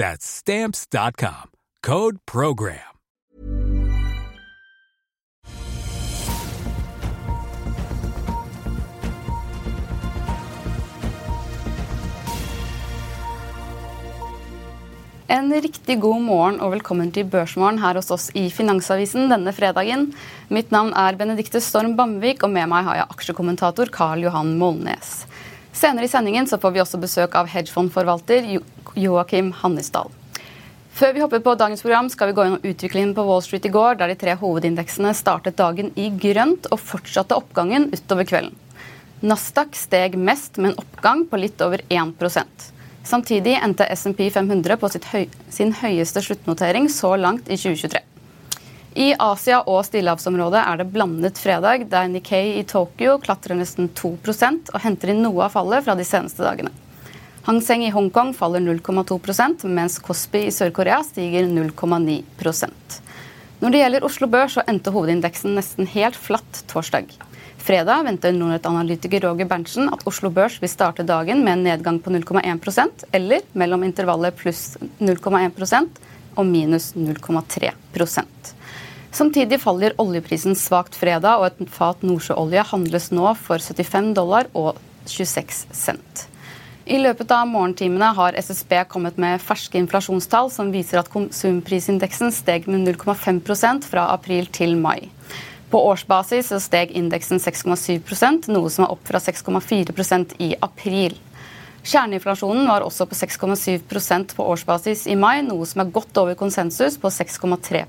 That's Stamps.com. Code PROGRAM. En riktig god morgen og velkommen til Børsmorgen her hos oss i Finansavisen denne fredagen. Mitt navn er Benedikte Storm Bamvik, og med meg har jeg aksjekommentator Karl Johan Molnes. Senere i sendingen så får vi også besøk av hedgefondforvalter Joakim Hannisdal. Før vi hopper på dagens program, skal vi gå gjennom utviklingen på Wall Street i går, der de tre hovedindeksene startet dagen i grønt og fortsatte oppgangen utover kvelden. Nasdaq steg mest med en oppgang på litt over 1% Samtidig endte SMP 500 på høy, sin høyeste sluttnotering så langt i 2023. I Asia og stillehavsområdet er det blandet fredag, der Nikkei i Tokyo klatrer nesten 2 og henter inn noe av fallet fra de seneste dagene. Hang Seng i Hongkong faller 0,2% mens Kospi i Sør-Korea stiger 0,9% Når det gjelder Oslo Børs, så endte hovedindeksen nesten helt flatt torsdag. Fredag venter Nordnett-analytiker Roger Berntsen at Oslo Børs vil starte dagen med en nedgang på 0,1% eller mellom intervallet pluss 0,1 og minus 0,3% Samtidig faller oljeprisen svakt fredag, og et fat nordsjøolje handles nå for 75 dollar og 26 cent. I løpet av morgentimene har SSB kommet med ferske inflasjonstall som viser at konsumprisindeksen steg med 0,5% fra april til mai. På årsbasis steg indeksen 6,7% noe som er opp fra 6,4% i april. Kjerneinflasjonen var også på 6,7% på årsbasis i mai, noe som er godt over konsensus på 6,3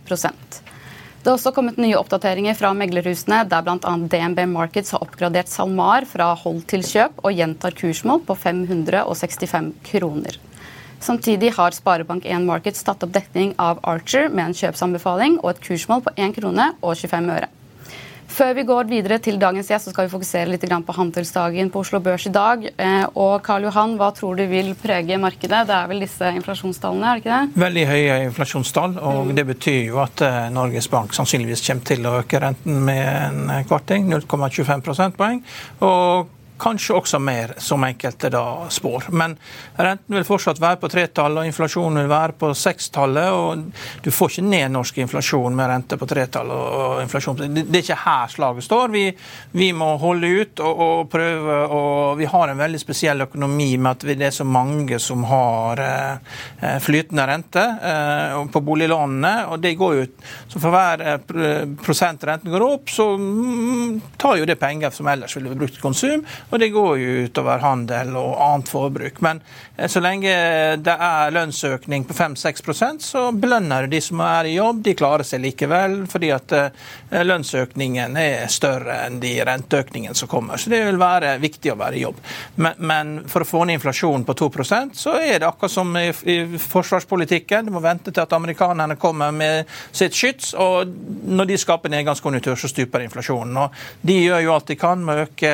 det har også kommet nye oppdateringer fra meglerhusene, der bl.a. DNB Markets har oppgradert SalMar fra hold til kjøp og gjentar kursmål på 565 kroner. Samtidig har Sparebank1 Markets tatt opp dekning av Archer med en kjøpsanbefaling og et kursmål på 1 krone og 25 øre. Før vi går videre til dagens gjest, så skal vi fokusere litt på handelsdagen på Oslo Børs i dag. Eh, og Karl Johan, hva tror du vil prege markedet? Det er vel disse inflasjonstallene, er det ikke det? Veldig høye inflasjonstall. og mm. Det betyr jo at eh, Norges Bank sannsynligvis kommer til å øke renten med en kvarting, 0,25 prosentpoeng. Og Kanskje også mer, som enkelte da spår. Men renten vil fortsatt være på tretallet, og inflasjonen vil være på sekstallet. og Du får ikke ned norsk inflasjon med rente på tretallet. og inflasjon. Det er ikke her slaget står. Vi, vi må holde ut og, og, prøve. og Vi har en veldig spesiell økonomi med at det er så mange som har eh, flytende rente eh, på boliglånene. og det går ut. Så For hver eh, prosent renten går opp, så mm, tar jo det penger som ellers ville brukt til konsum. Og det går jo utover handel og annet forbruk. Men eh, så lenge det er lønnsøkning på 5-6% så belønner de som er i jobb. De klarer seg likevel, fordi at eh, lønnsøkningen er større enn de renteøkningene som kommer. Så det vil være viktig å være i jobb. Men, men for å få ned inflasjonen på 2% så er det akkurat som i, i forsvarspolitikken. Du må vente til at amerikanerne kommer med sitt skyts. Og når de skaper nedgangskonjunktur, så stuper inflasjonen. Og de gjør jo alt de kan med å øke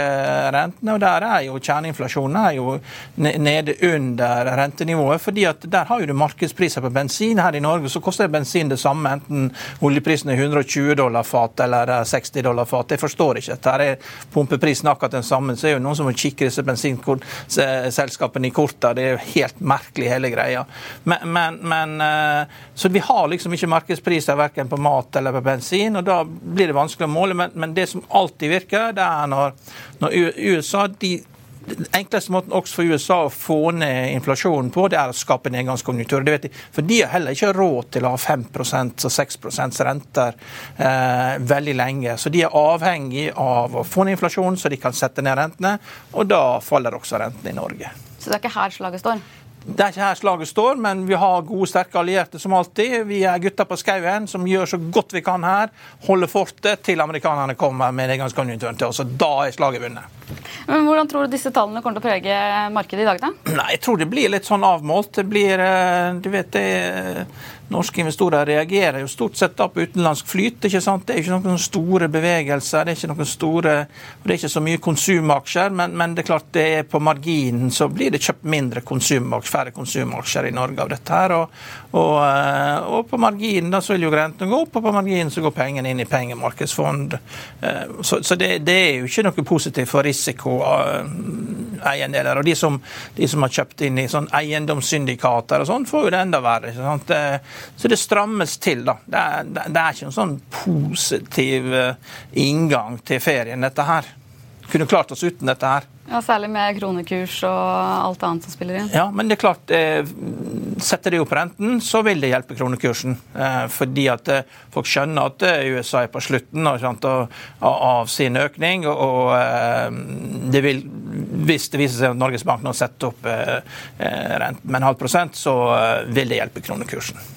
rentene. og Der er jo kjerneinflasjonen er jo nede under rentenivået. fordi at Der har jo du markedspriser på bensin. Her i Norge så koster bensin det samme enten oljeprisen er 120 dollar fat eller 60 dollar fat. Jeg forstår ikke. Her er pumpeprisen akkurat den samme. Så er jo noen som må kikke disse bensinselskapene i korta. Det er jo helt merkelig hele greia. Men, men, men, eh, så vi har liksom ikke markedspriser verken på mat eller på bensin, og da blir det vanskelig å måle. Men, men det som alltid virker, det er når, når USA de den enkleste måten også for USA å få ned inflasjonen på, det er å skape nedgangskonjunktur. Det vet de. For de har heller ikke råd til å ha 5% og 6% renter eh, veldig lenge. Så de er avhengig av å få ned inflasjonen, så de kan sette ned rentene. Og da faller også rentene i Norge. Så det er ikke her slaget står? Det er ikke her slaget står, men vi har gode, sterke allierte som alltid. Vi er gutta på skauen som gjør så godt vi kan her. Holder fortet til amerikanerne kommer med nedgangskonjunkturen til oss. og Da er slaget vunnet. Men Hvordan tror du disse tallene kommer til å prege markedet i dag? da? Nei, Jeg tror det blir litt sånn avmålt. Det blir, eh, du vet det, Norske investorer reagerer jo stort sett da på utenlandsk flyt. ikke sant? Det er ikke noen store bevegelser, det er ikke noen store, det er ikke så mye konsumaksjer. Men, men, det er klart det er på marginen så blir det kjøpt mindre konsumaksjer, færre konsumaksjer i Norge av dette. her, og, og, eh, og på marginen da så vil jo rentene gå opp, og på marginen så går pengene inn i pengemarkedsfond. Eh, så, så det, det, er jo ikke noe positivt for risikoeiendeler. Og de som, de som, har kjøpt inn i sånn eiendomssyndikater og sånn, får jo det enda verre. Så det strammes til, da. Det er, det er ikke en sånn positiv eh, inngang til ferien, dette her. Kunne klart oss uten dette her. Ja, Særlig med kronekurs og alt annet som spiller inn. Ja, men det er klart, eh, setter de opp renten, så vil det hjelpe kronekursen. Eh, fordi at eh, folk skjønner at eh, USA er på slutten sant, av sin økning. Og, og det vil, hvis det viser seg at Norges Bank nå setter opp renten med en halv prosent, så vil det hjelpe kronekursen.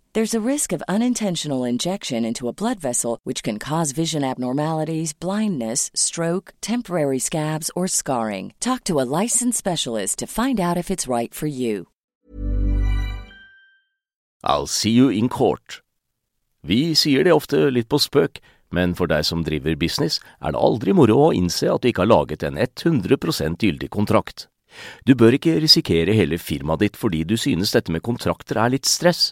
There's a risk of unintentional injection into a blood vessel, which can cause vision abnormalities, blindness, stroke, temporary scabs, or scarring. Talk to a licensed specialist to find out if it's right for you. I'll see you in court. Vi sier det ofte litt på spøk, men for deg som driver business, er det aldri moro å innse at du ikke har laget en 100% gyldig kontrakt. Du bør ikke risikere hele firmaet ditt fordi du synes dette med kontrakter er litt stress.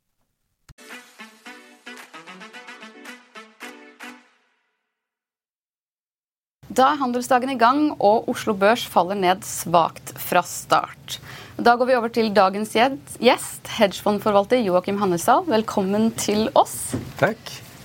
Da er handelsdagen i gang, og Oslo Børs faller ned svakt fra start. Da går vi over til dagens gjest, hedgefondforvalter Joakim Hannesdal. Velkommen til oss. Takk.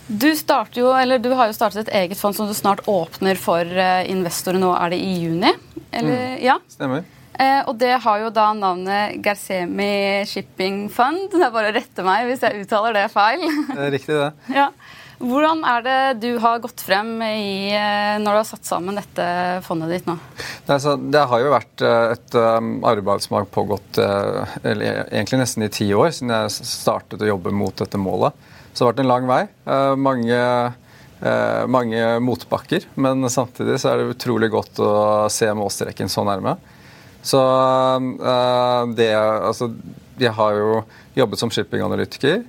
Du, jo, du, har jo startet et eget fond som du snart åpner for eh, investorer. Nå er det i juni? Eller, mm. ja? Stemmer. Eh, og det har jo da navnet Gersemi Shipping Fund. Det er bare å rette meg hvis jeg uttaler det feil. Det er riktig, det. ja. Hvordan er det du har gått frem i, eh, når du har satt sammen dette fondet ditt nå? Altså, det har jo vært eh, et um, arbeid som har pågått egentlig nesten i ti år, siden jeg startet å jobbe mot dette målet. Så det har vært en lang vei. Mange, mange motbakker. Men samtidig så er det utrolig godt å se målstreken så nærme. Så det Altså, jeg har jo jobbet som shippinganalytiker.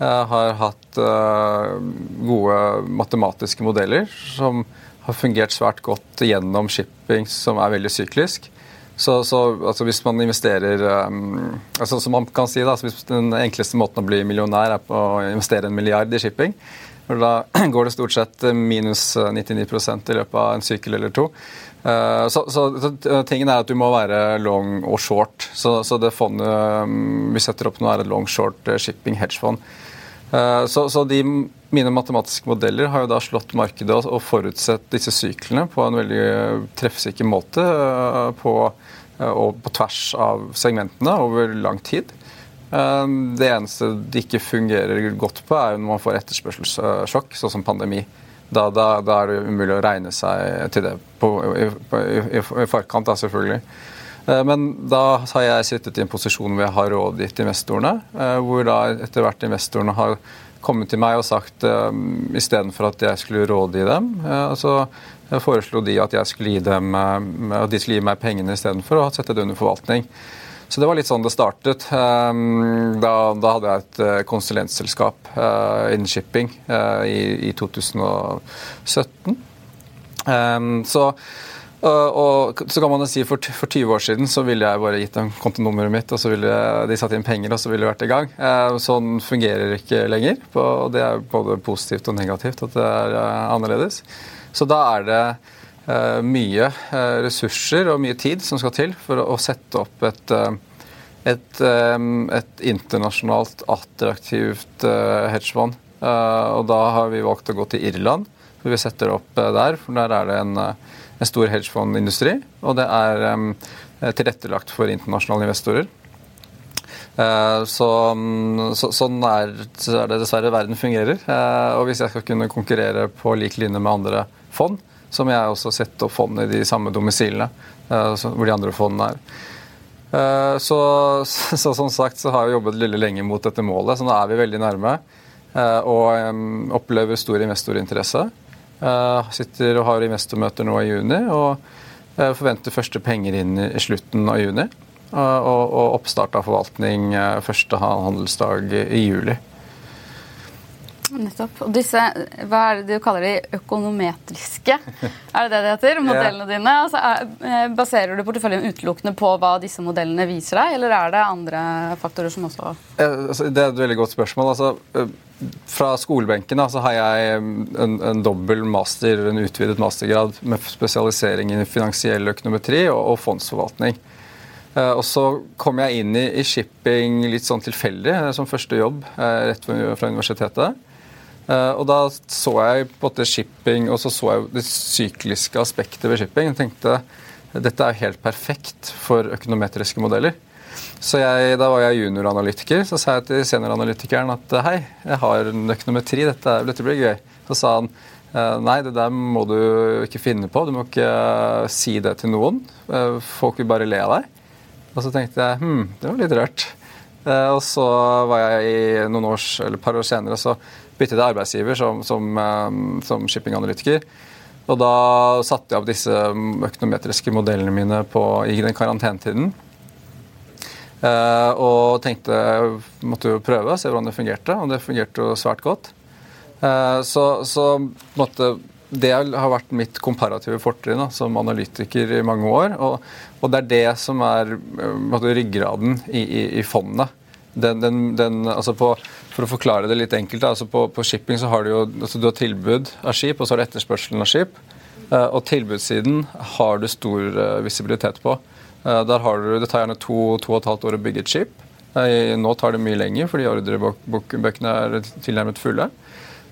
Har hatt uh, gode matematiske modeller som har fungert svært godt gjennom shipping, som er veldig syklisk. Så, så altså hvis man investerer um, altså Som man kan si, da, den enkleste måten å bli millionær er å investere en milliard i shipping. For da går det stort sett minus 99% i løpet av en sykkel eller to. Så, så, så, tingen er at du må være long og short. Så, så det fondet um, vi setter opp nå, er et long short shipping hedgefond. Eh, så, så de, mine matematiske modeller har jo da slått markedet og, forutsett disse syklene på en veldig eh, treffsikker måte eh, på, og på tvers av segmentene over lang tid. Det eneste det ikke fungerer godt på, er når man får etterspørselssjokk, sånn som pandemi. Da, da, da, er det umulig å regne seg til det på, i, i, i, forkant, da, selvfølgelig. Men da har jeg sittet i en posisjon hvor jeg har rådgitt investorene. Eh, hvor da etter hvert investorene har kommet til meg og sagt um, eh, istedenfor at jeg skulle rådgi dem, eh, så foreslo de at skulle dem, at de skulle gi meg pengene istedenfor å sette det under forvaltning. Så det var litt sånn det startet. Da, da hadde jeg et konsulentselskap innen shipping i, i 2017. Så og så kan man jo si for, for 20 år siden så ville jeg bare gitt dem kontonummeret mitt, og så ville de satt inn penger, og så ville det vært i gang. Eh, sånn fungerer ikke lenger. og Det er både positivt og negativt at det er eh, annerledes. Så da er det eh, mye ressurser og mye tid som skal til for å, sette opp et, et, et internasjonalt attraktivt hedgefond. Og da har vi valgt å gå til Irland, hvor vi setter opp der. For der er det en en stor hedgefondindustri, og det er um, tilrettelagt for internasjonale investorer. Uh, så, så, sånn er, så er, det dessverre verden fungerer. Uh, og hvis jeg skal kunne konkurrere på lik linje med andre fond, så må jeg også sette opp fond i de samme domisilene uh, hvor de andre fondene er. Så, så, som sagt så har jeg jobbet lille lenge mot dette målet, så nå er vi veldig nærme. Og opplever stor investorinteresse. Uh, sitter og har investormøter nå i juni og uh, forventer første penger inn i slutten av juni. Uh, og, og, oppstart av forvaltning første handelsdag i juli. Nettopp. Og disse, hva er det du kaller de økonometriske? Er det det det heter? Modellene ja. dine? Altså, er, baserer du porteføljen utelukkende på hva disse modellene viser deg, eller er det andre faktorer som også altså, Det er et veldig godt spørsmål. Altså, fra skolebenken altså, har jeg en, en dobbel master, en utvidet mastergrad med spesialisering i finansiell økonometri og, og fondsforvaltning. Og så kom jeg inn i, i, shipping litt sånn tilfeldig som første jobb rett fra universitetet. Og da så jeg på en måte shipping, og så så jeg det sykliske aspektet ved shipping. og tenkte dette er helt perfekt for økonometriske modeller. Så jeg, Da var jeg junioranalytiker. Så sa jeg til senioranalytikeren at hei, jeg har en økonometri, dette, dette blir gøy. Så sa han «Eh, nei, det der må du ikke finne på, du må ikke eh, si det til noen. Eh, folk vil bare le av deg. Og så tenkte jeg hm, det var litt rørt. Og så var jeg i noen års, eller et par år senere så byttet til arbeidsgiver som, som, som shippinganalytiker. Og da satte jeg opp disse økonometriske modellene mine på, i den karantenetiden. Uh, og tenkte måtte jo prøve, se hvordan det fungerte, og det fungerte jo svært godt. Uh, så, så måtte, det har vært mitt komparative fortrinn som analytiker i mange år. Og, og, det er det som er måtte, ryggraden i, i, i fondet. Den, den, den, altså på, for å forklare det litt enkelt, altså på, på, shipping så har du jo altså du har tilbud av skip, og så har du etterspørselen av skip. Uh, og tilbudssiden har du stor visibilitet på. Der har du, Det tar gjerne to, to og et halvt år å bygge et skip. Nå tar det mye lenger fordi ordrebøkene er tilnærmet fulle.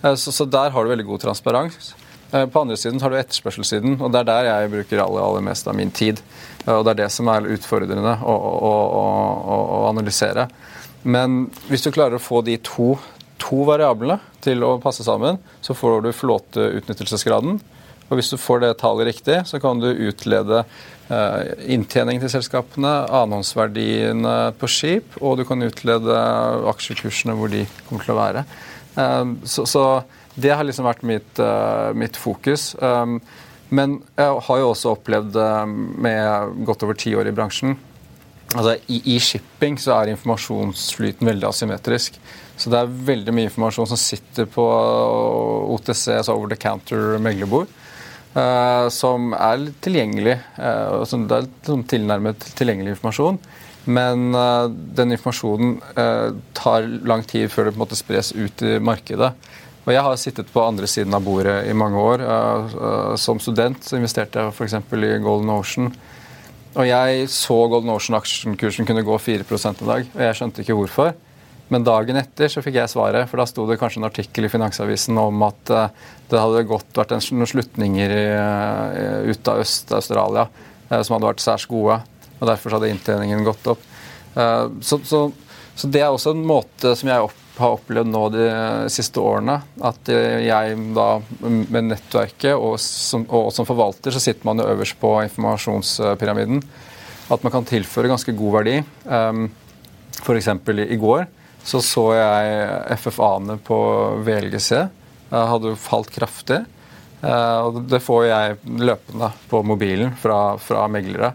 Så, så der har du veldig god transparens. På andre siden har du etterspørselssiden, og det er der jeg bruker aller, aller mest av min tid. Og det er det som er utfordrende å, å, å, å analysere. Men hvis du klarer å få de to, to variablene til å passe sammen, så får du flåteutnyttelsesgraden. Og hvis du får det tallet riktig, så kan du utlede eh, inntjeningen til selskapene, annonsverdiene på skip, og du kan utlede aksjekursene hvor de kommer til å være. Eh, så, så, det har liksom vært mitt, eh, mitt fokus. Men jeg har jo også opplevd med godt over ti år i bransjen Altså, i, i, shipping så er informasjonsflyten veldig asymmetrisk. Så det er veldig mye informasjon som sitter på OTC, altså over the counter meglerbord, uh, som er tilgjengelig. Uh, som det er sånn tilnærmet tilgjengelig informasjon. Men uh, den informasjonen tar lang tid før det på en måte spres ut i markedet. Og jeg har sittet på andre siden av bordet i mange år. Som student så investerte jeg f.eks. i Golden Ocean. Og jeg så Golden Ocean-aksjekursen kunne gå 4 en dag, og jeg skjønte ikke hvorfor. Men dagen etter så fikk jeg svaret, for da sto det kanskje en artikkel i Finansavisen om at uh, det hadde godt vært en, noen slutninger uh, ut av Øst-Australia uh, som hadde vært særs gode. og Derfor hadde inntjeningen gått opp. Så, så, så, det er også en måte som jeg opp, har opplevd nå de siste årene. At jeg da med nettverket og som, og som forvalter så sitter man jo øverst på informasjonspyramiden. At man kan tilføre ganske god verdi. Um, F.eks. i går så så jeg FFA-ene på VLGC. Jeg hadde falt kraftig. Uh, og det får jeg løpende på mobilen fra, fra meglere.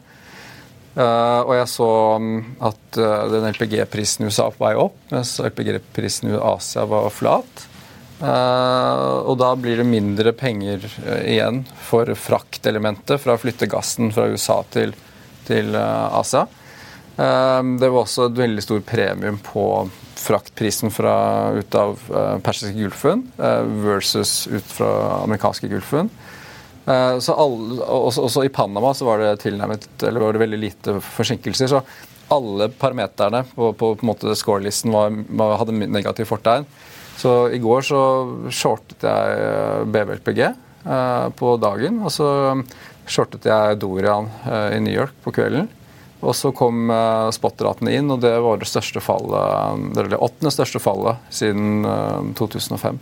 Uh, og jeg så um, at uh, den LPG-prisen i USA var på vei opp, mens LPG-prisen i Asia var flat. Uh, og da blir det mindre penger igjen for fraktelementet fra å flytte gassen fra USA til, til Asia. det var også et veldig stor premium på fraktprisen fra, ut av persiske Gulfen versus ut fra amerikanske Gulfen. Eh, så alle, også, også, i Panama så var det tilnærmet, eller var det veldig lite forsinkelser. så alle parameterne på, på, på en måte scorelisten var, hadde negativ fortegn. Så i går så shortet jeg BBLPG BVLPG eh, på dagen. Og så shortet jeg Dorian eh, i New York på kvelden. Og så kom eh, spot-ratene inn, og det var det største fallet, det åttende største fallet siden eh, 2005.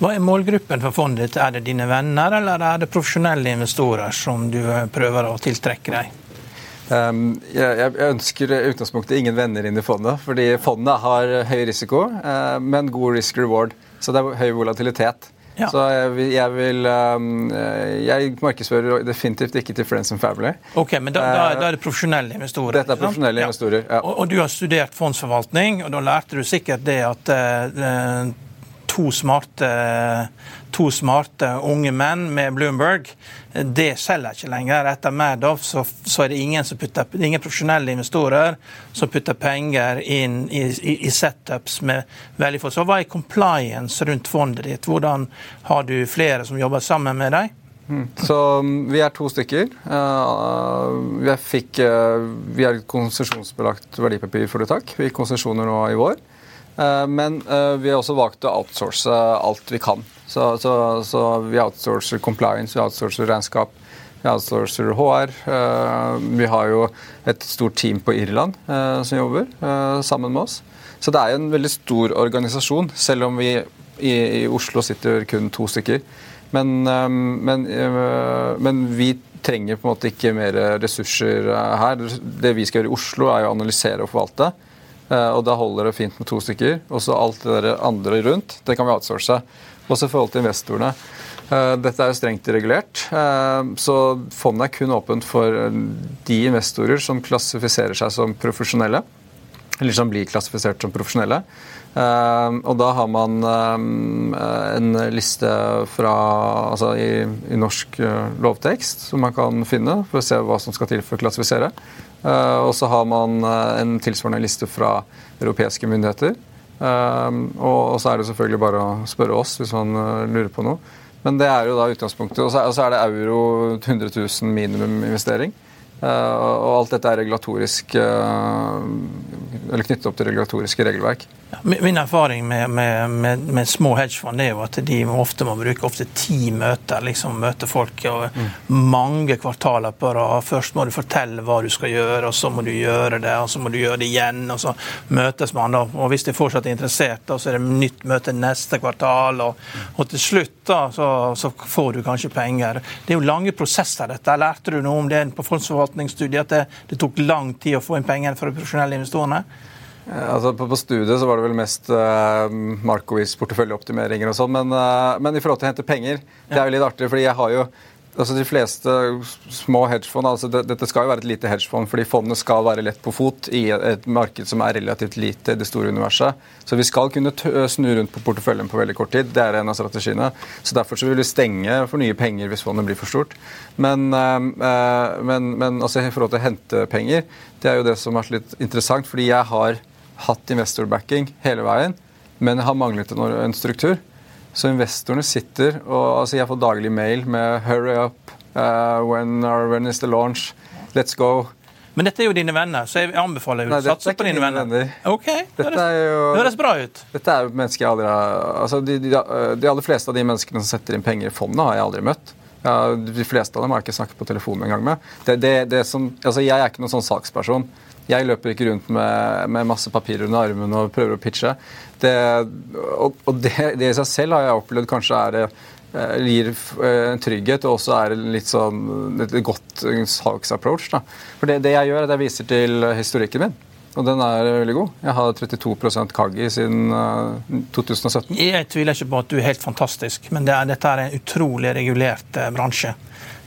Hva er målgruppen for fondet ditt? Er det dine venner, eller er det profesjonelle investorer som du eh, prøver å tiltrekke deg? Um, jeg, jeg, ønsker i utgangspunktet ingen venner inn i fondet. fordi fondet har høy risiko, uh, men god risk reward. Så det er høy volatilitet. Ja. Så jeg, jeg vil um, Jeg markedsfører definitivt ikke til Friends and Family. Ok, Men da, da, da er det profesjonelle investorer? Dette er profesjonelle ja. investorer, ja. Og, og, du har studert fondsforvaltning, og da lærte du sikkert det at uh, to smarte, to smarte unge menn med Bloomberg. Det selger ikke lenger. Etter Madoff så, så, er det ingen, putter, ingen, profesjonelle investorer som putter penger inn i, i, i setups med veldig få. Så hva er compliance rundt fondet ditt? Hvordan har du flere som jobber sammen med deg? Mm. Så um, Vi er to stykker. Uh, fikk, uh, vi er et konsesjonsbelagt verdipapirforetak. Vi gikk konsesjoner nå i vår. Eh, men eh, vi har også valgt å outsource alt vi kan. Så, så, så vi outsourcer compliance, vi outsourcer regnskap, vi outsourcer HR. Eh, vi har jo et stort team på Irland som jobber sammen med oss. Så det er en veldig stor organisasjon, selv om vi i, i Oslo sitter kun to stykker. Men, men, men, vi trenger på en måte ikke mer ressurser her. Det vi skal gjøre i Oslo, er å analysere og forvalte. Eh, og da holder det fint med to stykker. Og så alt det der andre rundt, det kan vi outsource. Også i forhold til investorene. Eh, dette er jo strengt regulert, eh, så fondet er kun åpent for de investorer som klassifiserer seg som profesjonelle. Eller som blir klassifisert som profesjonelle. Og da har man en liste fra, altså i, i norsk lovtekst som man kan finne for å se hva som skal til for å klassifisere. Eh, og så har man eh, en tilsvarende liste fra europeiske myndigheter. Eh, og så er det selvfølgelig bare å spørre oss hvis man lurer på noe. Men det er jo da utgangspunktet. Og så er det euro 100 000 minimum investering. Og alt dette er regulatorisk eller knyttet opp til regulatoriske regelverk. Min erfaring med, med, med, med, små hedgefond er jo at de ofte må bruke ofte ti møter. liksom Møte folk og mm. mange kvartaler på rad. Først må du fortelle hva du skal gjøre, og så må du gjøre det, og så må du gjøre det igjen. og Så møtes man, da. Og hvis de fortsatt er interessert, da, så er det nytt møte neste kvartal. Og, og til slutt da, så, så, får du kanskje penger. Det er jo lange prosesser, dette. Lærte du noe om det på fondsforvaltningsstudiet, at det, det tok lang tid å få inn penger for de profesjonelle investorene? Eh, altså på, på, studiet så var det vel mest uh, Markowitz porteføljeoptimeringer og sånn, men, uh, men, i forhold til å hente penger, det er jo litt artig, fordi jeg har jo altså De fleste små hedgefond altså det, Dette skal jo være et lite hedgefond, fordi fondene skal være lett på fot i et marked som er relativt lite i det store universet. Så vi skal kunne snu rundt på porteføljen på veldig kort tid. Det er en av strategiene. Så Derfor så vil vi stenge for nye penger hvis fondet blir for stort. Men, uh, men, men altså i forhold til å hente penger, det er jo det som er litt interessant, fordi jeg har hatt investorbacking hele veien, men har manglet en struktur. Så investorene sitter og altså Jeg får daglig mail med 'hurry up', uh, when, are, 'when is the launch', 'let's go'. Men dette er jo dine venner, så jeg anbefaler å satse på dine venner. venner. Ok, det høres, høres, bra ut. Dette er jo mennesker jeg aldri har altså de, de, de, aller fleste av de menneskene som setter inn penger i fondet, har jeg aldri møtt. De fleste av dem har jeg ikke snakket på telefonen engang med. Det, det, det som, altså jeg er ikke noen sånn salgsperson. Jeg løper ikke rundt med, med masse papirer under armen og prøver å pitche. Det, og, og det, det, i seg selv har jeg opplevd kanskje er det eh, gir eh, en trygghet, og også er litt sånn et godt salgsapproach. For det, det, jeg gjør, er at jeg viser til historikken min. Og den er veldig god. Jeg har 32% Kaggi siden 2017. Eh, jeg tviler ikke på at du er helt fantastisk, men det er, dette er en utrolig regulert bransje.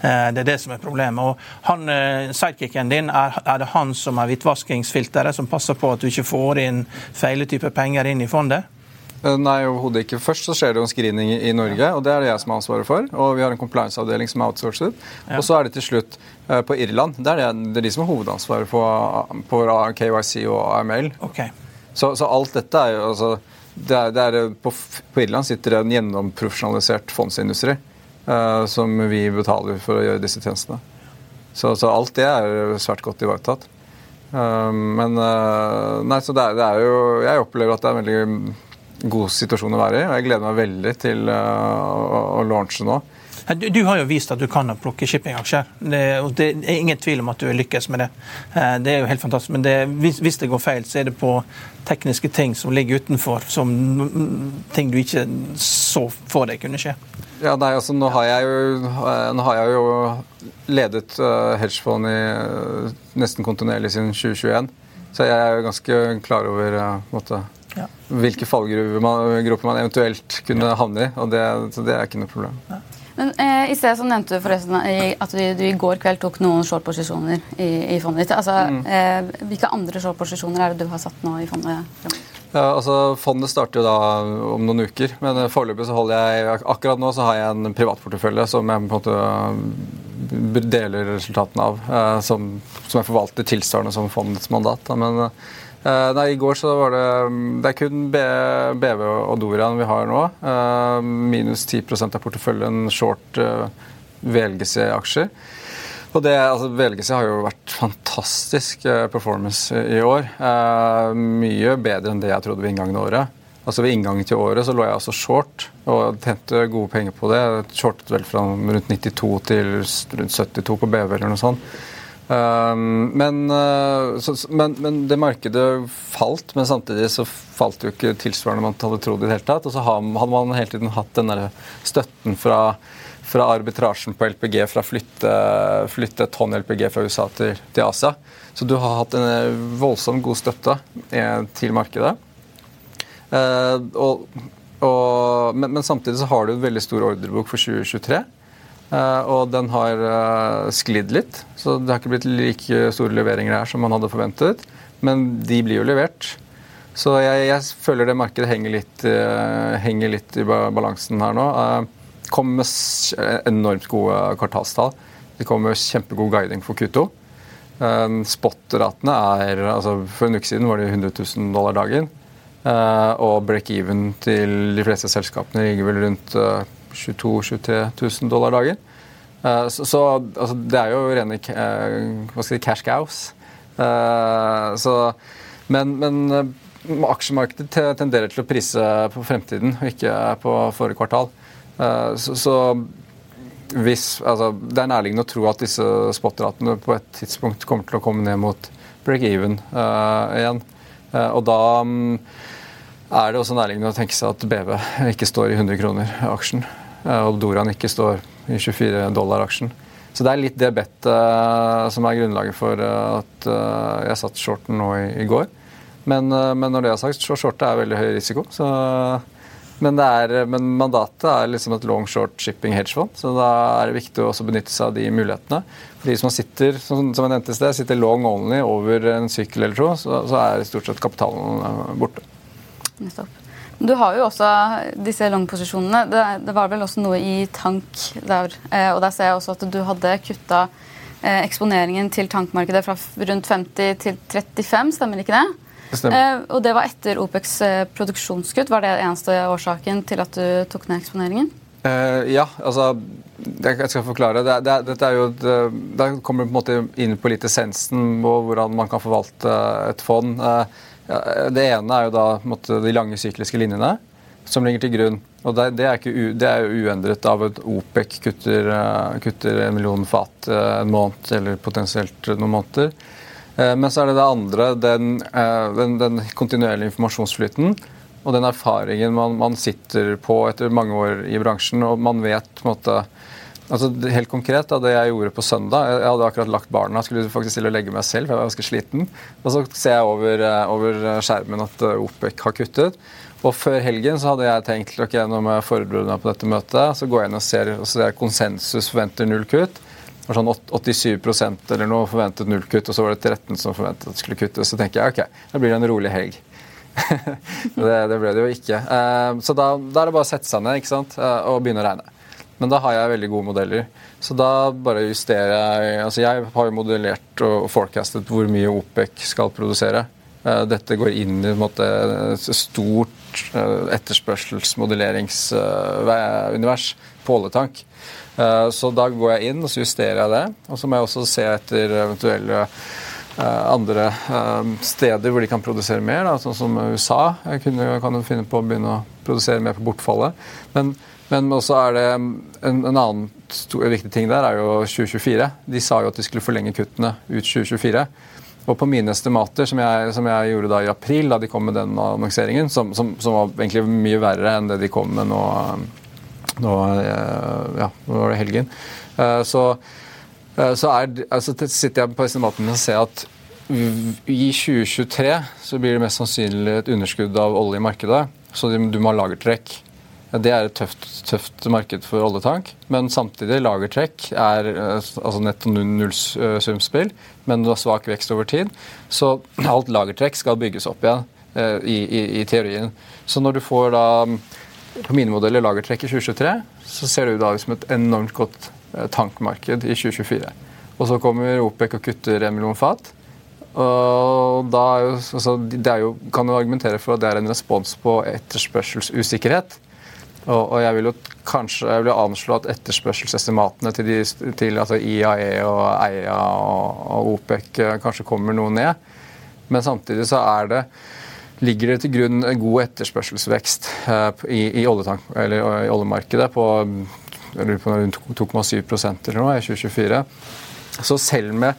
Eh, det er det som er problemet. Og han, eh, Sidekicken din, er, er, det han som er hvitvaskingsfilteret, som passer på at du ikke får inn feile typer penger inn i fondet? Eh, nei, overhodet ikke. Først så skjer det jo en screening i Norge, og det er det jeg som har ansvaret for. Og vi har en compliance-avdeling som er outsourcet. Ja. Og så er det til slutt på Irland. Det er, det, det er de som har hovedansvaret på, på KYC og AML. Okay. Så, så, alt dette er jo altså det er, det er på, på, Irland sitter det en gjennomprofesjonalisert fondsindustri. uh, som vi betaler for å gjøre disse tjenestene. Så, så alt det er svært godt ivaretatt. Uh, men uh, nei, så det er, det er, jo Jeg opplever at det er en veldig god situasjon å være i, og jeg gleder meg veldig til å, å launche nå. Du, du, har jo vist at du kan plukke shippingaksjer. Det, det er ingen tvil om at du lykkes med det. Det er jo helt fantastisk. Men det, hvis, hvis, det går feil, så er det på tekniske ting som ligger utenfor, som ting du ikke så for deg kunne skje. Ja, nei, altså Nå har jeg jo, nå har jeg jo ledet hedgefond i nesten kontinuerlig siden 2021. Så jeg er jo ganske klar over måte, ja. hvilke fallgrupper man, man, eventuelt kunne havne i. og det, Så det er ikke noe problem. Ja. Men eh, I sted så nevnte du forresten at du, du, i går kveld tok noen short-posisjoner i, i, fondet ditt. Altså, mm. eh, hvilke andre short-posisjoner er det du har satt nå i fondet? Ja, altså Fondet starter jo da om noen uker, men foreløpig så holder jeg Akkurat nå så har jeg en privatportefølje som jeg på en måte deler resultatene av, eh, som, som jeg forvalter tilsvarende som fondets mandat. Men eh, nei, i går så var det Det er kun BV og Dorian vi har nå. Uh, minus 10% av porteføljen short VLGC-aksjer. Og det, altså, VLGC har jo vært fantastisk eh, performance i år. Eh, mye bedre enn det jeg trodde ved inngangen av året. Altså Ved inngangen til året så lå jeg altså short og tjente gode penger på det. Shortet vel fra rundt 92 til rundt 72 på BV eller noe sånt. Um, men, uh, men, men, det markedet falt, men samtidig så falt jo ikke tilsvarende man hadde trodd i det hele tatt. Og så hadde man hele tiden hatt den der støtten fra fra arbitrasjen på LPG fra å flytte, flytte tonn LPG fra USA til, til, Asia. Så du har hatt en voldsomt god støtte eh, til markedet. Eh, og, og, men, men, samtidig så har du en veldig stor ordrebok for 2023. Eh, og den har eh, sklidd litt, så det har ikke blitt like store leveringer her som man hadde forventet. Men de blir jo levert. Så jeg, jeg føler det markedet henger litt, uh, henger litt i balansen her nå. Det kom med enormt gode kvartalstall. De kom med kjempegod guiding for Q2. Um, Spot-ratene er altså For en uke siden var det 100 000 dollar dagen. Og break-even til de fleste selskapene ligger vel rundt 22 000-23 000 dollar dagen. Uh, så, så altså, det er jo rene uh, hva skal si, cash cows. Så, men, men aksjemarkedet tenderer til å prise på fremtiden, og ikke på forrige kvartal. Så, så hvis, altså, det er nærliggende å tro at disse spot-ratene på et tidspunkt kommer til å komme ned mot break-even igjen. og da um, er det også nærliggende å tenke seg at BV ikke står i 100 kroner aksjen, eh, og Doran ikke står i 24 dollar aksjen. Så det er litt det bettet eh, som er grunnlaget for eh, at jeg satt shorten nå i, i går. Men, men, når det er sagt, så shortet er veldig høy risiko. Så, men, er, men, mandatet er liksom et long short shipping hedgefond, så da er det viktig å også benytte seg av de mulighetene. For de som sitter som, jeg nevnte sted, sitter long only over en sykkel eller to, så, så er stort sett kapitalen borte. Nettopp. Du har jo også disse langposisjonene. Det, det var vel også noe i tank der. Eh, og der ser jeg også at du hadde kutta eh, eksponeringen til tankmarkedet fra rundt 50 til 35, stemmer ikke det? Det stemmer. Eh, og det var etter OPEX eh, produksjonskutt. Var det eneste årsaken til at du tok ned eksponeringen? Ja, altså Jeg skal forklare. Det, det, dette er jo det, Der kommer du på en måte inn på litt essensen på hvordan man kan forvalte et fond. Ja, det ene er jo da måtte, de lange sykliske linjene som ligger til grunn. Og det, det, er, u, det er, jo uendret av at OPEC kutter, uh, kutter, en million fat uh, en måned, eller potensielt noen måneder. Men så er det det andre, den, den, den kontinuerlige informasjonsflyten og den erfaringen man, man, sitter på etter mange år i bransjen. og man vet på en måte Altså, helt konkret, da, Det jeg gjorde på søndag Jeg hadde akkurat lagt barna, skulle faktisk til å legge meg selv, jeg var ganske sliten. Og Så ser jeg over, eh, over skjermen at eh, OPEC har kuttet. Og Før helgen så hadde jeg tenkt ok, nå må jeg forberede meg på dette møtet. Så går jeg inn og ser, og ser konsensus forventer null kutt. Var sånn 87% eller noe forventet null kutt, og så var det 13 som forventet at det skulle kuttes. Så tenker jeg ok, da blir det en rolig helg. det, det, ble det jo ikke. Uh, så da, da, er det bare å sette seg ned ikke sant? Og begynne å regne. Men da har jeg veldig gode modeller. Så da bare justerer jeg Altså jeg har jo modellert og forecastet hvor mye OPEC skal produsere. Eh, dette går inn i et stort eh, etterspørselsmodelleringsunivers på oljetank. Eh, så da går jeg inn og så justerer jeg det. Og så må jeg også se etter eventuelle andre steder hvor de kan produsere mer, da, sånn som USA. Jeg kan jo finne på å begynne å produsere mer på bortfallet. Men men også er det en, en annen stor, viktig ting der er jo 2024. De sa jo at de skulle forlenge kuttene ut 2024. Og på mine estimater, som jeg, som jeg, gjorde da i april, da de kom med den annonseringen, som, som, som, var egentlig mye verre enn det de kom med nå, nå eh, ja, nå var det helgen, eh, så, eh, så er, altså, sitter jeg på estimatene og ser at i 2023 så blir det mest sannsynlig et underskudd av olje i markedet. Så du må ha lagertrekk. Det er et tøft, tøft, marked for oljetank, men samtidig lagertrekk er eh, altså netto nullsumspill, men du har svak vekst over tid. Så alt lagertrekk skal bygges opp igjen eh, i, i, i, teorien. Så når du får da på mine modeller lagertrekk i 2023, så ser det ut da som et enormt godt eh, tankmarked i 2024. Og så kommer OPEC og kutter en million fat. Og da er jo, altså, det er jo, kan du argumentere for at det er en respons på etterspørselsusikkerhet. Og, og jeg vil jo kanskje jeg vil anslå at etterspørselsestimatene til, de, til altså IAE og EIA og, og, OPEC eh, kanskje kommer noe ned. Men samtidig så er det ligger det til grunn en god etterspørselsvekst eh, i, i, oljetank, eller, i oljemarkedet på, på rundt 2,7 eller noe i 2024. Så selv med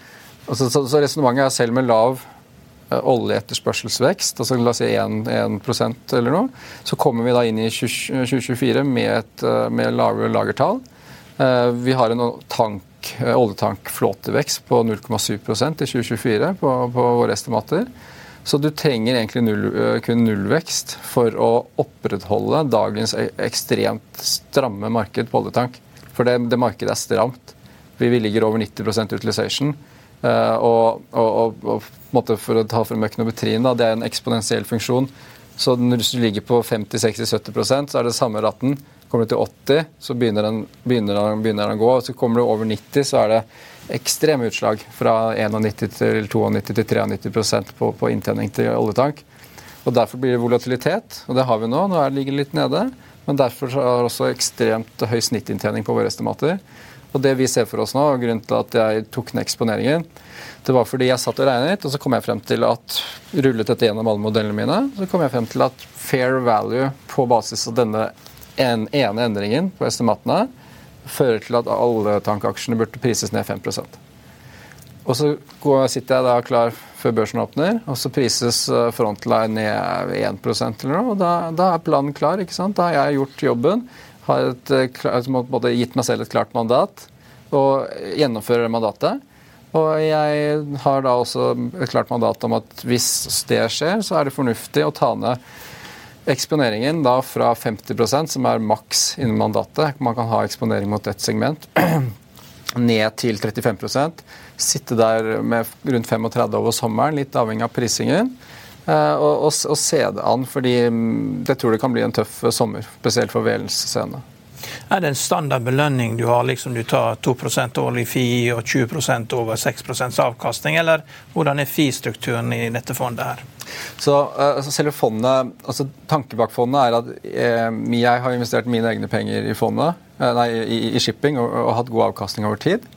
altså, så, så resonnementet er selv med lav Eh, oljeetterspørselsvekst, altså la oss si 1, 1 eller noe, så kommer vi da inn i 2024 med, et, eh, med lavere lagertall. Eh, vi har en tank, oljetankflåtevekst på 0,7% i 2024 på, på, våre estimater. Så du trenger egentlig null, kun nullvekst for å opprettholde dagens e, ekstremt stramme marked på oljetank. For det, det markedet er stramt. Vi ligger over 90% utilization. Uh, og, og, og, og for å ta frem økonometrien, det er en eksponentiell funksjon. Så når du ligger på 50-60-70 så er det samme ratten. Kommer du til 80, så begynner den, begynner, den, begynner den, å gå. og så Kommer du over 90, så er det ekstreme utslag. Fra 91 til 92 til 93 på, på inntjening til oljetank. Og Derfor blir det volatilitet, og det har vi nå. Nå ligger det litt nede. Men derfor har det også ekstremt høy snittinntjening på våre estimater. Og det vi ser for oss nå, og grunnen til at jeg tok ned eksponeringen, det var fordi jeg satt og regnet, og så kom jeg frem til at rullet dette gjennom alle modellene mine, så kom jeg frem til at fair value på basis av denne en, ene endringen på estimatene fører til at alle tankaksjene burde prises ned 5% og så sitter jeg da klar før børsen åpner, og så prises eh, Frontline ned 1% eller noe. og da, da, er planen klar. ikke sant? Da har jeg gjort jobben, har et, eh, både gitt meg selv et klart mandat og gjennomfører mandatet. Og jeg har da også et klart mandat om at hvis det skjer, så er det fornuftig å ta ned eksponeringen da fra 50% som er maks innen mandatet. Man kan ha eksponering mot ett segment. ned til 35% Sitte der med rundt 35 over sommeren, litt avhengig av prisingen. Eh, og, og, og se det an, fordi det jeg tror det kan bli en tøff sommer. Spesielt for VLs scene. Er det en standard belønning du har? liksom Du tar 2% årlig FI og 20% over 6% avkastning, eller hvordan er FI-strukturen i dette fondet her? Så altså selve fondet, altså Tanken bak fondet er at eh, jeg har investert mine egne penger i fondet, eh, nei, i, i, shipping og, og, hatt god avkastning over tid.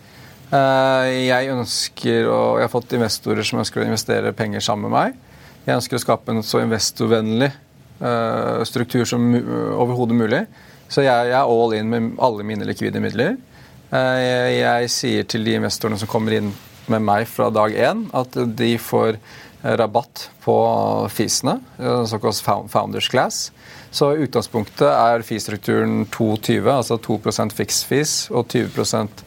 Eh, jeg ønsker, og jeg har fått investorer som ønsker å investere penger sammen med meg. Jeg ønsker å skape en så investorvennlig eh, struktur som overhodet mulig. Så jeg, jeg, er all in med alle mine likvide midler. Eh, jeg, jeg, sier til de investorene som kommer inn med meg fra dag én, at de får eh, rabatt på fisene, såkalt founders class. Så utgangspunktet er FI-strukturen 2,20, altså 2% fixed fees og 20%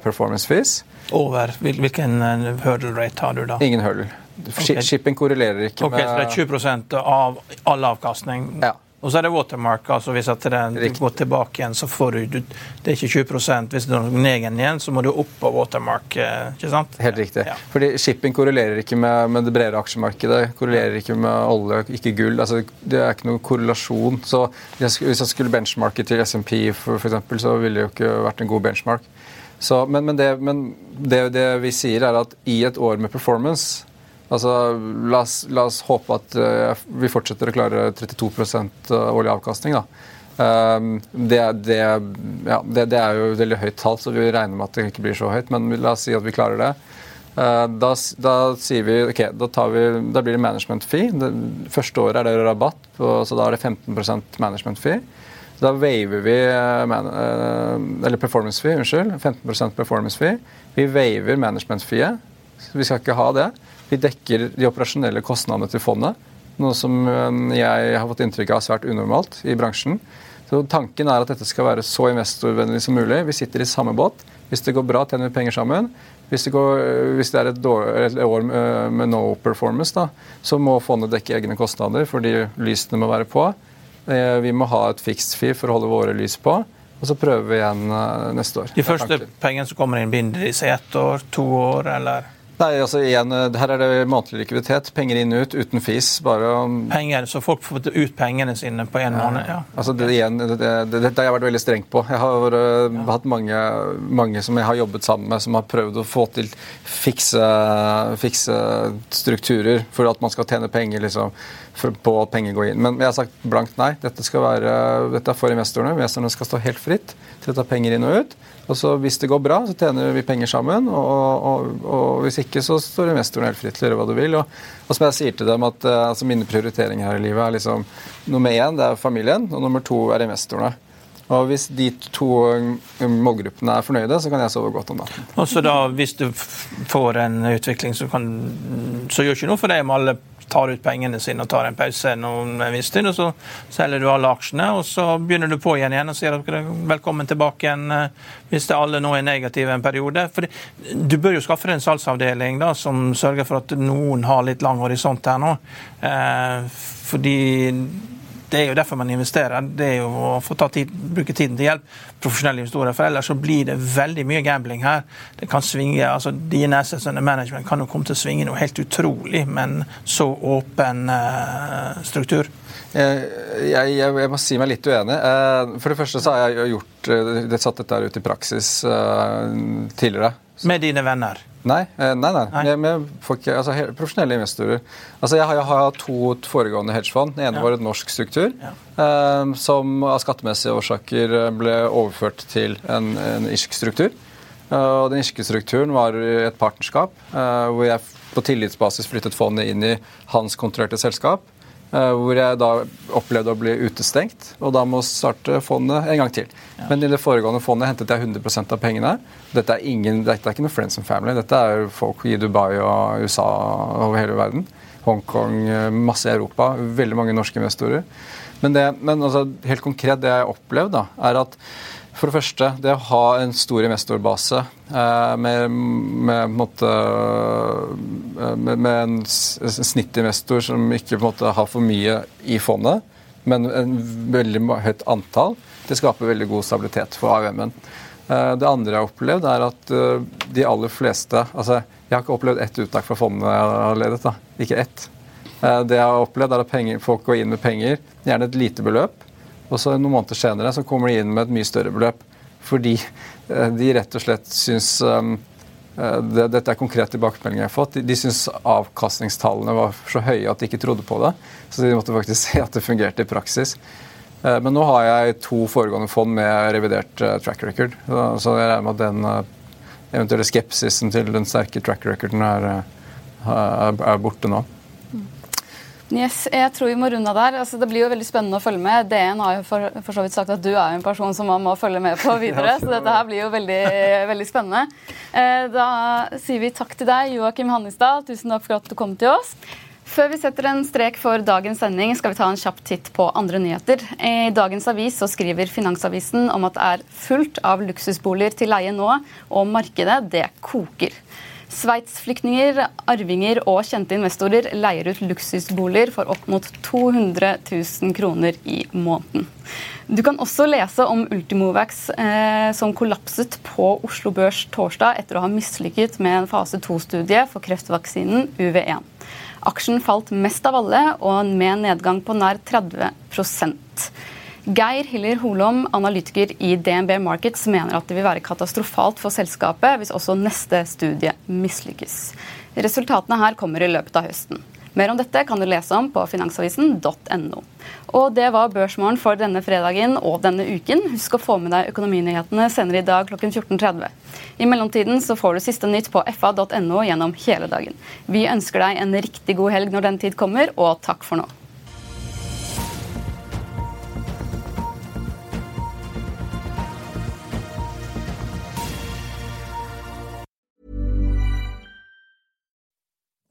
performance fees. Over hvilken hurdle rate har du da? Ingen hurdle. Okay. Shipping korrelerer ikke okay, med Så det er 20% av all avkastning? Ja. Og så er det watermark. altså Hvis at den går tilbake igjen, så får du Det er ikke 20 Hvis du går ned igjen, så må du opp på watermark. Eh, ikke sant? Helt riktig. Ja. Fordi shipping korrelerer ikke med, med, det bredere aksjemarkedet. Korrelerer ikke med olje, ikke gull. altså Det er ikke noen korrelasjon. Så Hvis jeg skulle benchmarke til SMP, for, for eksempel, så ville det jo ikke vært en god benchmark. Så, men, men, det, men det, det vi sier, er at i et år med performance Altså, la oss, la oss håpe at uh, vi fortsetter å klare 32 årlig avkastning. Um, det, det, ja, det, det, er jo veldig høyt tall, så vi regner med at det ikke blir så høyt. Men la oss si at vi klarer det. Uh, da, da, sier vi, ok, da, vi, da, blir det management fee. Det første året er det rabatt, så da er det 15 management fee. Da waver vi Eller performance fee, unnskyld. 15 performance fee. Vi waver management fee. Vi skal ikke ha det. Vi dekker de operasjonelle kostnadene til fondet, noe som um, jeg har fått inntrykk av er svært unormalt i bransjen. Så Tanken er at dette skal være så investorvennlig som mulig. Vi sitter i samme båt. Hvis det går bra, tjener vi penger sammen. Hvis det, går, hvis det er et, dårlig, et, år med no performance, da, så må fondet dekke egne kostnader fordi lysene må være på. Eh, vi må ha et fixed fee for å holde våre lys på. Og så prøver vi igjen eh, neste år. De første pengene som kommer inn, binder de seg ett år, to år, eller? Nei, altså igjen, Her er det månedlig likviditet. Penger inn ut uten fis. bare... Penger, Så folk får ut pengene sine på én måned? ja. Altså det, igjen, det, det, det, har jeg vært veldig streng på. Jeg har uh, hatt mange, mange, som jeg har jobbet sammen med, som har prøvd å få til fikse, fikse strukturer for at man skal tjene penger liksom, på at penger går inn. Men jeg har sagt blankt nei. Dette, skal være, dette er for investorene. Investorene skal stå helt fritt til å ta penger inn og ut. Og så Hvis det går bra, så tjener vi penger sammen. Og, og, og hvis ikke, så står investoren helt fritt til å gjøre hva du vil. Og, og som jeg sier til dem, at uh, altså mine prioriteringer her i livet er liksom nummer én det er familien, og nummer to er investorene. Og Hvis de to eh, målgruppene er fornøyde, så kan jeg sove godt om natten. Og så da, Hvis du får en utvikling, så, kan, så gjør ikke noe for deg om alle tar ut pengene sine og tar en pause noen viss tid, og så selger du alle aksjene, og så begynner du på igjen igjen og sier at velkommen tilbake igjen eh, hvis det alle nå er negative en periode. For du bør jo skaffe deg en salgsavdeling da, som sørger for at noen har litt lang horisont her nå. Eh, fordi det er jo derfor man investerer. Det er jo å få tid, bruke tiden til hjelp. Profesjonelle investorer. For ellers så blir det veldig mye gambling her. Det kan svinge, altså Dine assets under management kan jo komme til å svinge noe helt utrolig med en så åpen uh, struktur. Jeg, jeg, jeg, må si meg litt uenig. Eh, for det første så har jeg gjort, det, satt dette ut i praksis uh, tidligere. Med dine venner? Nei, eh, nei. nei. nei. Jeg, jeg ikke, altså, profesjonelle investorer. Altså, jeg, har, jeg har to foregående hedgefond. Den ene ja. var et norsk struktur, ja. eh, som av skattemessige årsaker eh, ble overført til en, en irsk struktur. Og den irske strukturen var et partnerskap eh, hvor jeg på tillitsbasis flyttet fondet inn i hans kontrollerte selskap. Eh, hvor jeg da opplevde å bli utestengt, og da må starte fondet en gang til. Ja. Men i det foregående fondet hentet jeg 100% av pengene. Dette er, ingen, dette er ikke noe friends and family. Dette er folk i Dubai og USA over hele verden. Hongkong, eh, masse i Europa. Veldig mange norske investorer. Men, det, men altså, helt konkret, det jeg har opplevd, da, er at for det første, det å ha en stor investorbase eh, med, med, eh, med, med en snittinvestor som ikke måte, har for mye i fondet, men en veldig høyt antall, det skaper veldig god stabilitet for AUM-en. Eh, det andre jeg har opplevd, er at de aller fleste altså Jeg har ikke opplevd ett uttak fra fondet jeg har ledet. da, Ikke ett. Det jeg har opplevd, er at penger, folk går inn med penger, gjerne et lite beløp, og så Noen måneder senere så kommer de inn med et mye større beløp. Fordi eh, de rett og slett syns um, det, Dette er konkret tilbakemelding jeg har fått. De, de syns avkastningstallene var så høye at de ikke trodde på det. Så de måtte faktisk se at det fungerte i praksis. Eh, men nå har jeg to foregående fond med revidert track record. Så jeg regner med at den eventuelle skepsisen til den sterke track recorden er, er borte nå. Yes, jeg tror vi må runde av der. Altså, det blir jo veldig spennende å følge med. DN har jo for, for, så vidt sagt at du er en person som man må følge med på videre. Så dette her blir jo veldig, veldig spennende. Eh, da sier vi takk til deg, Joakim Hannestad. Tusen takk for at du kom til oss. Før vi setter en strek for dagens sending, skal vi ta en kjapp titt på andre nyheter. I dagens avis så skriver Finansavisen om at det er fullt av luksusboliger til leie nå, og markedet det koker. Sveitsflyktninger, arvinger og kjente investorer leier ut luksusboliger for opp mot 200 000 kroner i måneden. Du kan også lese om Ultimovax eh, som kollapset på Oslo Børs torsdag etter å ha mislykket med en fase 2-studie for kreftvaksinen UV1. Aksjen falt mest av alle, og med en nedgang på nær 30 Geir Hiller Holom, analytiker i DNB Markets, mener at det vil være katastrofalt for selskapet hvis også neste studie mislykkes. Resultatene her kommer i løpet av høsten. Mer om dette kan du lese om på finansavisen.no. Og Det var børsmålen for denne fredagen og denne uken. Husk å få med deg økonominyhetene senere i dag klokken 14.30. I mellomtiden så får du siste nytt på fa.no gjennom hele dagen. Vi ønsker deg en riktig god helg når den tid kommer, og takk for nå.